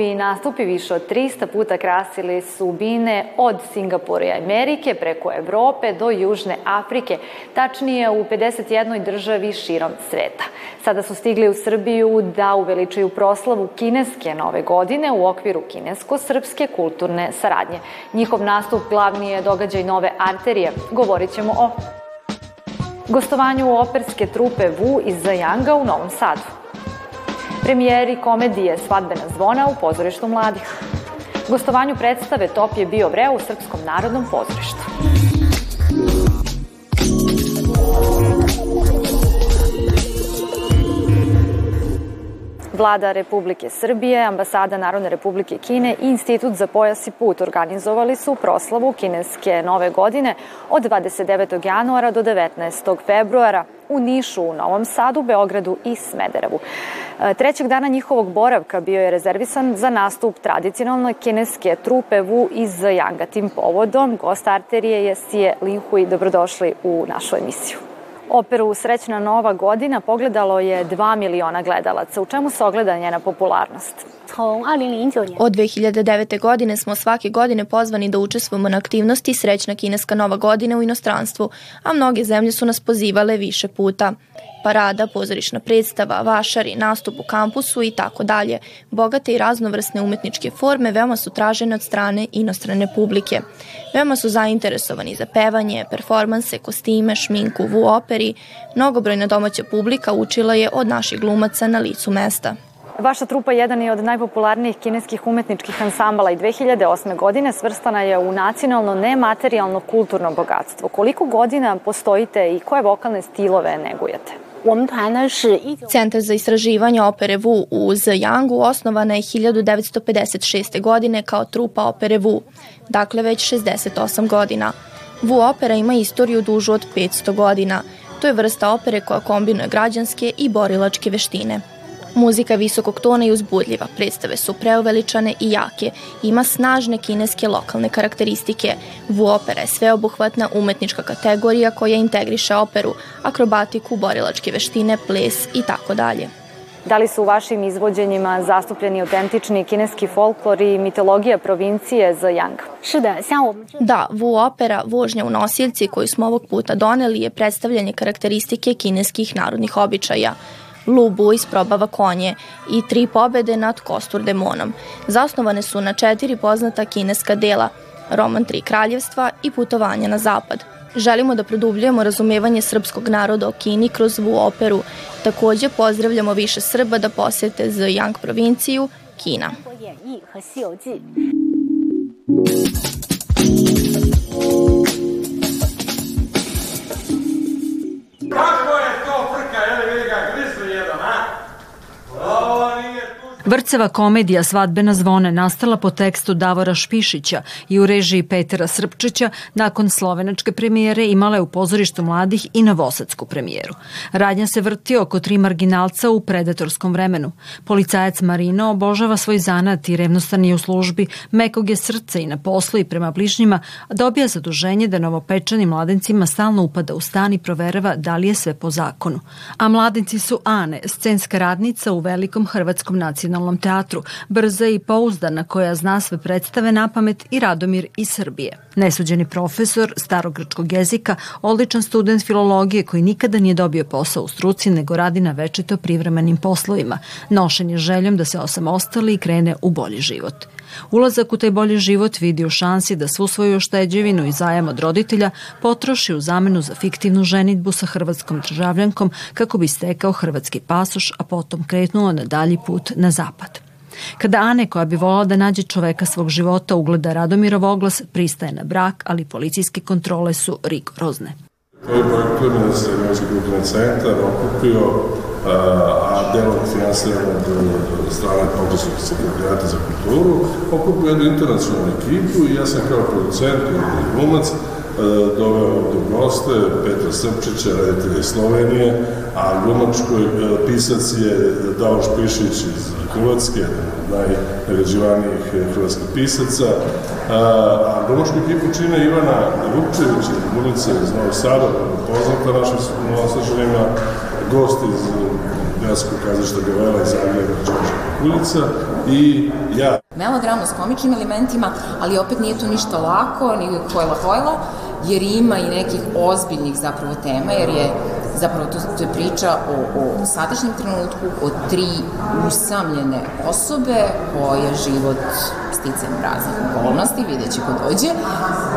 Njihovi nastupi više od 300 puta krasili su bine od Singapura i Amerike preko Evrope do Južne Afrike, tačnije u 51 državi širom sveta. Sada su stigli u Srbiju da uveličaju proslavu kineske nove godine u okviru kinesko-srpske kulturne saradnje. Njihov nastup glavni je događaj nove arterije. Govorit ćemo o gostovanju operske trupe Vu iz Zajanga u Novom Sadu. Premijeri komedije Svadbena zvona u pozorištu mladih. Gostovanju predstave Top je bio vreo u Srpskom narodnom pozorištu. Vlada Republike Srbije, Ambasada Narodne Republike Kine i Institut za pojas i put organizovali su proslavu kineske nove godine od 29. januara do 19. februara u Nišu, u Novom Sadu, Beogradu i Smederevu. E, trećeg dana njihovog boravka bio je rezervisan za nastup tradicionalne kineske trupe Wu iz Yanga. Tim povodom gost arterije je Sije Linhui. Dobrodošli u našu emisiju. Operu Srećna nova godina pogledalo je 2 miliona gledalaca. U čemu se ogleda njena popularnost? Od 2009. godine smo svake godine pozvani da učestvujemo na aktivnosti Srećna kineska nova godina u inostranstvu, a mnoge zemlje su nas pozivale više puta. Parada, pozorišna predstava, vašari, nastup u kampusu i tako dalje. Bogate i raznovrsne umetničke forme veoma su tražene od strane inostrane publike. Veoma su zainteresovani za pevanje, performanse, kostime, šminku, vu operi. Mnogobrojna domaća publika učila je od naših glumaca na licu mesta. Vaša trupa jedan je od najpopularnijih kineskih umetničkih ansambala i 2008. godine svrstana je u nacionalno nematerijalno kulturno bogatstvo. Koliko godina postojite i koje vokalne stilove negujete? Centar za istraživanje opere Wu u Zjangu osnovana je 1956. godine kao trupa opere Wu, dakle već 68 godina. Wu opera ima istoriju dužu od 500 godina. To je vrsta opere koja kombinuje građanske i borilačke veštine. Muzika visokog tona i uzbudljiva, predstave su preuveličane i jake, ima snažne kineske lokalne karakteristike. Vu opera je sveobuhvatna umetnička kategorija koja integriše operu, akrobatiku, borilačke veštine, ples i tako dalje. Da li su u vašim izvođenjima zastupljeni autentični kineski folklor i mitologija provincije Zhejiang? Da, Wu opera Vožnja u nosiljci koju smo ovog puta doneli je predstavljanje karakteristike kineskih narodnih običaja. Lubu isprobava konje i tri pobede nad Kostur demonom. Zasnovane su na četiri poznata kineska dela, roman Tri kraljevstva i putovanja na zapad. Želimo da produbljujemo razumevanje srpskog naroda o Kini kroz Vu operu. Takođe pozdravljamo više Srba da posete Zhejiang provinciju, Kina. Vrceva komedija Svadbena zvone nastala po tekstu Davora Špišića i u režiji Petera Srpčića nakon slovenačke premijere imala je u pozorištu mladih i novosadsku premijeru. Radnja se vrti oko tri marginalca u predatorskom vremenu. Policajac Marino obožava svoj zanat i revnostan je u službi, mekog je srca i na poslu i prema bližnjima, a dobija zaduženje da novopečanim mladencima stalno upada u stan i proverava da li je sve po zakonu. A mladenci su Ane, scenska radnica u velikom hrvatskom nacionalnom nacionalnom teatru, brza i pouzdana koja zna sve predstave na pamet i Radomir iz Srbije. Nesuđeni profesor starogrčkog jezika, odličan student filologije koji nikada nije dobio posao u struci nego radi na večito privremenim poslovima, nošen je željom da se osamostali i krene u bolji život. Ulazak u taj bolji život vidi u šansi da svu svoju šteđevinu i zajam od roditelja potroši u zamenu za fiktivnu ženitbu sa hrvatskom državljankom kako bi stekao hrvatski pasoš, a potom kretnuo na dalji put na zapad. Kada Ane, koja bi volala da nađe čoveka svog života, ugleda Radomirov oglas, pristaje na brak, ali policijske kontrole su rigorozne. Se Evropski kulturni centar okupio a delo finansirano od strane Pokrajinskog sekretarijata za kulturu, okupio jednu internacionalnu ekipu i ja sam kao producent i glumac doveo ovde u goste Petra Srpčića, reditelja iz Slovenije, a glumačkoj pisac je Davor Špišić iz Hrvatske, najnagrađivanijih hrvatskih pisaca, a glumačku ekipu čine Ivana Vukčević, glumica iz Novog Sada, poznata našim novosađanima, gost iz Gradskog kazišta Gavela iz Zagreba, Čočka ulica i ja. Melodramno s komičnim elementima, ali opet nije to ništa lako, ni hojla hojla, jer ima i nekih ozbiljnih zapravo tema, jer je zapravo to, je priča o, o sadašnjem trenutku, o tri usamljene osobe koje život sticam raznih okolnosti, vidjet će ko dođe,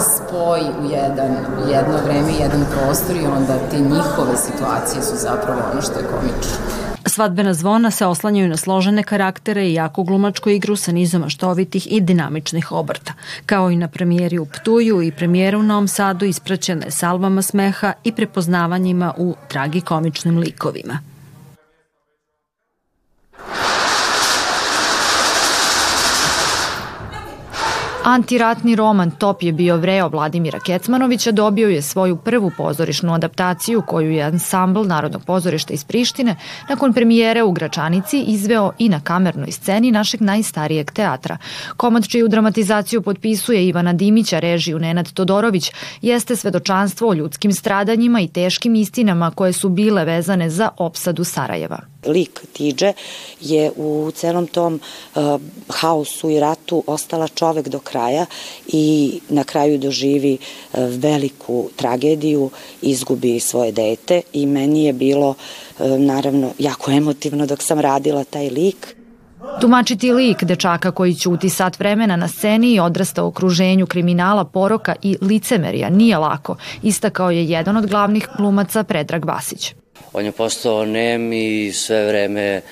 spoji u jedan, jedno vreme, jedan prostor i onda te njihove situacije su zapravo ono što je komično. Svadbena zvona se oslanjaju na složene karaktere i jako glumačku igru sa nizom maštovitih i dinamičnih obrta, kao i na premijeri u Ptuju i premijera u Novom Sadu ispraćene salvama smeha i prepoznavanjima u tragikomičnim likovima. Antiratni roman Top je bio vreo Vladimira Kecmanovića dobio je svoju prvu pozorišnu adaptaciju koju je ansambl Narodnog pozorišta iz Prištine nakon premijere u Gračanici izveo i na kamernoj sceni našeg najstarijeg teatra. Komad čiju dramatizaciju potpisuje Ivana Dimića, režiju Nenad Todorović, jeste svedočanstvo o ljudskim stradanjima i teškim istinama koje su bile vezane za opsadu Sarajeva lik Tiđe je u celom tom uh, haosu i ratu ostala čovek do kraja i na kraju doživi uh, veliku tragediju, izgubi svoje dete i meni je bilo uh, naravno jako emotivno dok sam radila taj lik. Tumačiti lik dečaka koji ćuti sat vremena na sceni i odrasta u okruženju kriminala, poroka i licemerija nije lako, istakao je jedan od glavnih glumaca Predrag Vasić. On je postao nem i sve vreme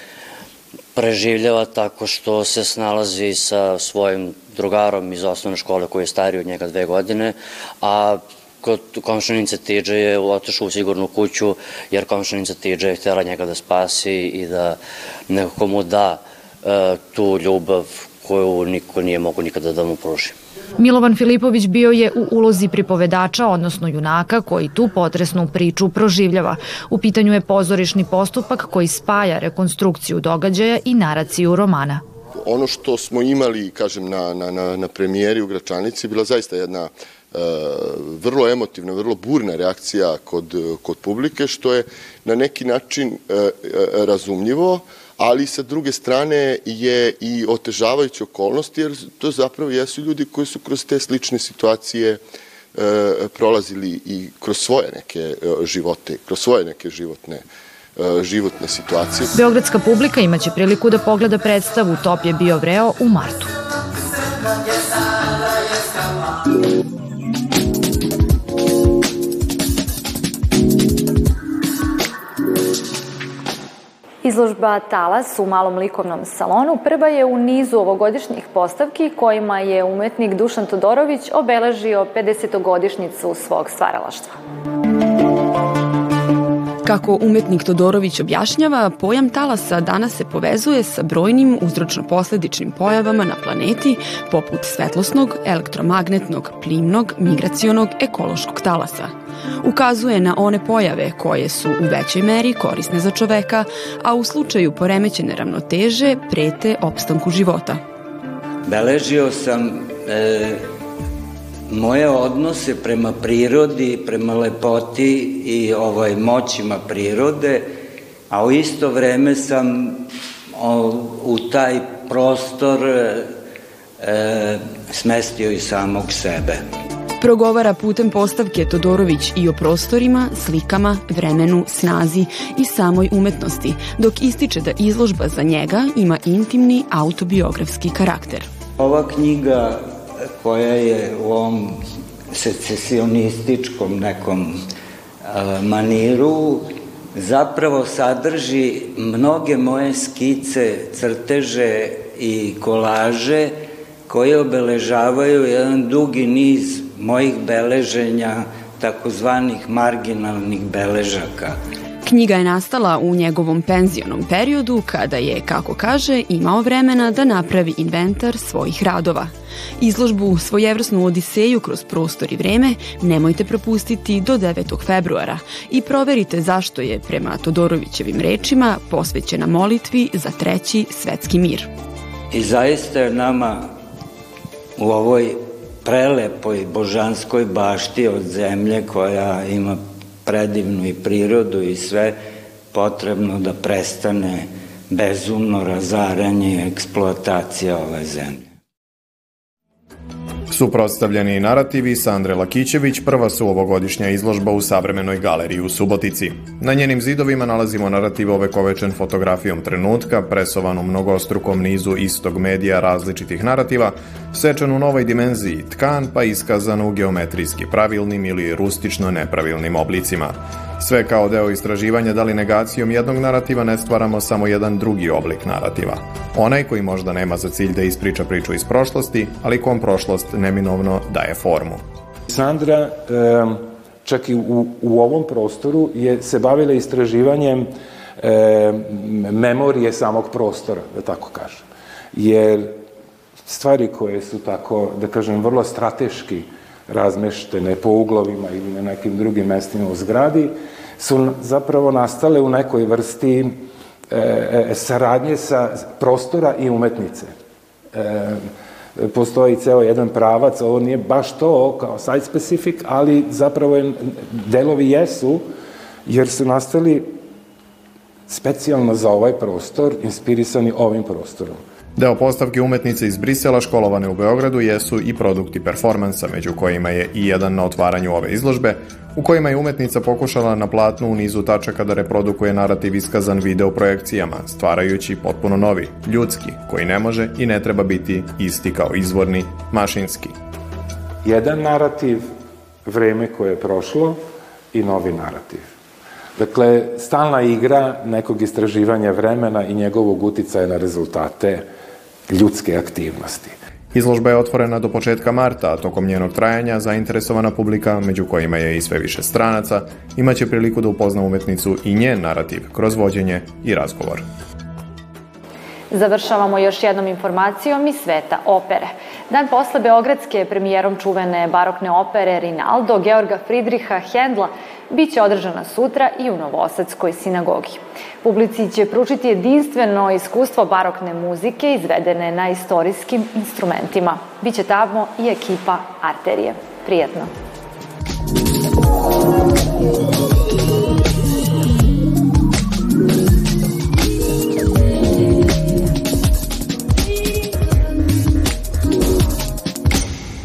preživljava tako što se snalazi sa svojim drugarom iz osnovne škole koji je stariji od njega dve godine, a kod komšanice Tiđe je otišao u sigurnu kuću jer komšanica Tiđe je htjela njega da spasi i da nekako mu da e, tu ljubav koju niko nije mogu nikada da mu pruži. Milovan Filipović bio je u ulozi pripovedača, odnosno junaka, koji tu potresnu priču proživljava. U pitanju je pozorišni postupak koji spaja rekonstrukciju događaja i naraciju romana. Ono što smo imali, kažem, na, na, na, na premijeri u Gračanici bila zaista jedna e, vrlo emotivna, vrlo burna reakcija kod, kod publike, što je na neki način e, e, razumljivo, ali sa druge strane je i otežavajuća okolnost, jer to zapravo jesu ljudi koji su kroz te slične situacije e, prolazili i kroz svoje neke e, živote, kroz svoje neke životne e, životne situacije. Beogradska publika imaće priliku da pogleda predstavu Top je bio vreo u martu. Izložba Talas u malom likovnom salonu prva je u nizu ovogodišnjih postavki kojima je umetnik Dušan Todorović obeležio 50-godišnicu svog stvaralaštva. Kako umetnik Todorović objašnjava, pojam talasa danas se povezuje sa brojnim uzročno-posledičnim pojavama na planeti, poput svetlosnog, elektromagnetnog, plimnog, migracionog, ekološkog talasa – Ukazuje na one pojave koje su u većoj meri korisne za čoveka, a u slučaju poremećene ravnoteže prete opstanku života. Beležio sam e, moje odnose prema prirodi, prema lepoti i ovaj, moćima prirode, a u isto vreme sam o, u taj prostor e, smestio i samog sebe. Progovara putem postavke Todorović i o prostorima, slikama, vremenu, snazi i samoj umetnosti, dok ističe da izložba za njega ima intimni autobiografski karakter. Ova knjiga koja je u ovom secesionističkom nekom maniru zapravo sadrži mnoge moje skice, crteže i kolaže koje obeležavaju jedan dugi niz mojih beleženja, takozvanih marginalnih beležaka. Knjiga je nastala u njegovom penzionom periodu kada je, kako kaže, imao vremena da napravi inventar svojih radova. Izložbu Svojevrsnu odiseju kroz prostor i vreme nemojte propustiti do 9. februara i proverite zašto je, prema Todorovićevim rečima, posvećena molitvi za treći svetski mir. I zaista je nama u ovoj prelepoj božanskoj bašti od zemlje koja ima predivnu i prirodu i sve potrebno da prestane bezumno razaranje i eksploatacija ove zemlje. Suprotstavljeni narativi Sandre Lakićević prva su ovogodišnja izložba u savremenoj galeriji u Subotici. Na njenim zidovima nalazimo narativ ovekovečen fotografijom trenutka, presovan u mnogostrukom nizu istog medija različitih narativa, sečan u novoj dimenziji, tkan pa iskazan u geometrijski pravilnim ili rustično nepravilnim oblicima. Sve kao deo istraživanja da li negacijom jednog narativa ne stvaramo samo jedan drugi oblik narativa. Onaj koji možda nema za cilj da ispriča priču iz prošlosti, ali kom prošlost neminovno daje formu. Sandra, čak i u, u ovom prostoru, je se bavila istraživanjem memorije samog prostora, da tako kažem. Jer stvari koje su tako, da kažem, vrlo strateški razmeštene po uglovima ili na nekim drugim mestima u zgradi, su zapravo nastale u nekoj vrsti e, e, saradnje sa prostora i umetnice. E, postoji ceo jedan pravac, ovo nije baš to kao site specific, ali zapravo je, delovi jesu, jer su nastali specijalno za ovaj prostor, inspirisani ovim prostorom. Deo postavke umetnice iz Brisela školovane u Beogradu jesu i produkti performansa, među kojima je i jedan na otvaranju ove izložbe, u kojima je umetnica pokušala na platnu u nizu tačaka da reprodukuje narativ iskazan video projekcijama, stvarajući potpuno novi, ljudski, koji ne može i ne treba biti isti kao izvorni, mašinski. Jedan narativ, vreme koje je prošlo i novi narativ. Dakle, stalna igra nekog istraživanja vremena i njegovog uticaja na rezultate ljudske aktivnosti. Izložba je otvorena do početka marta, a tokom njenog trajanja zainteresovana publika, među kojima je i sve više stranaca, imaće priliku da upozna umetnicu i njen narativ kroz vođenje i razgovor. Završavamo još jednom informacijom iz sveta opere. Dan posle Beogradske premijerom čuvene barokne opere Rinaldo Georga Fridriha Hendla biće održana sutra i u Novosadskoj sinagogi. Publici će pručiti jedinstveno iskustvo barokne muzike izvedene na istorijskim instrumentima. Biće tamo i ekipa Arterije. Prijetno!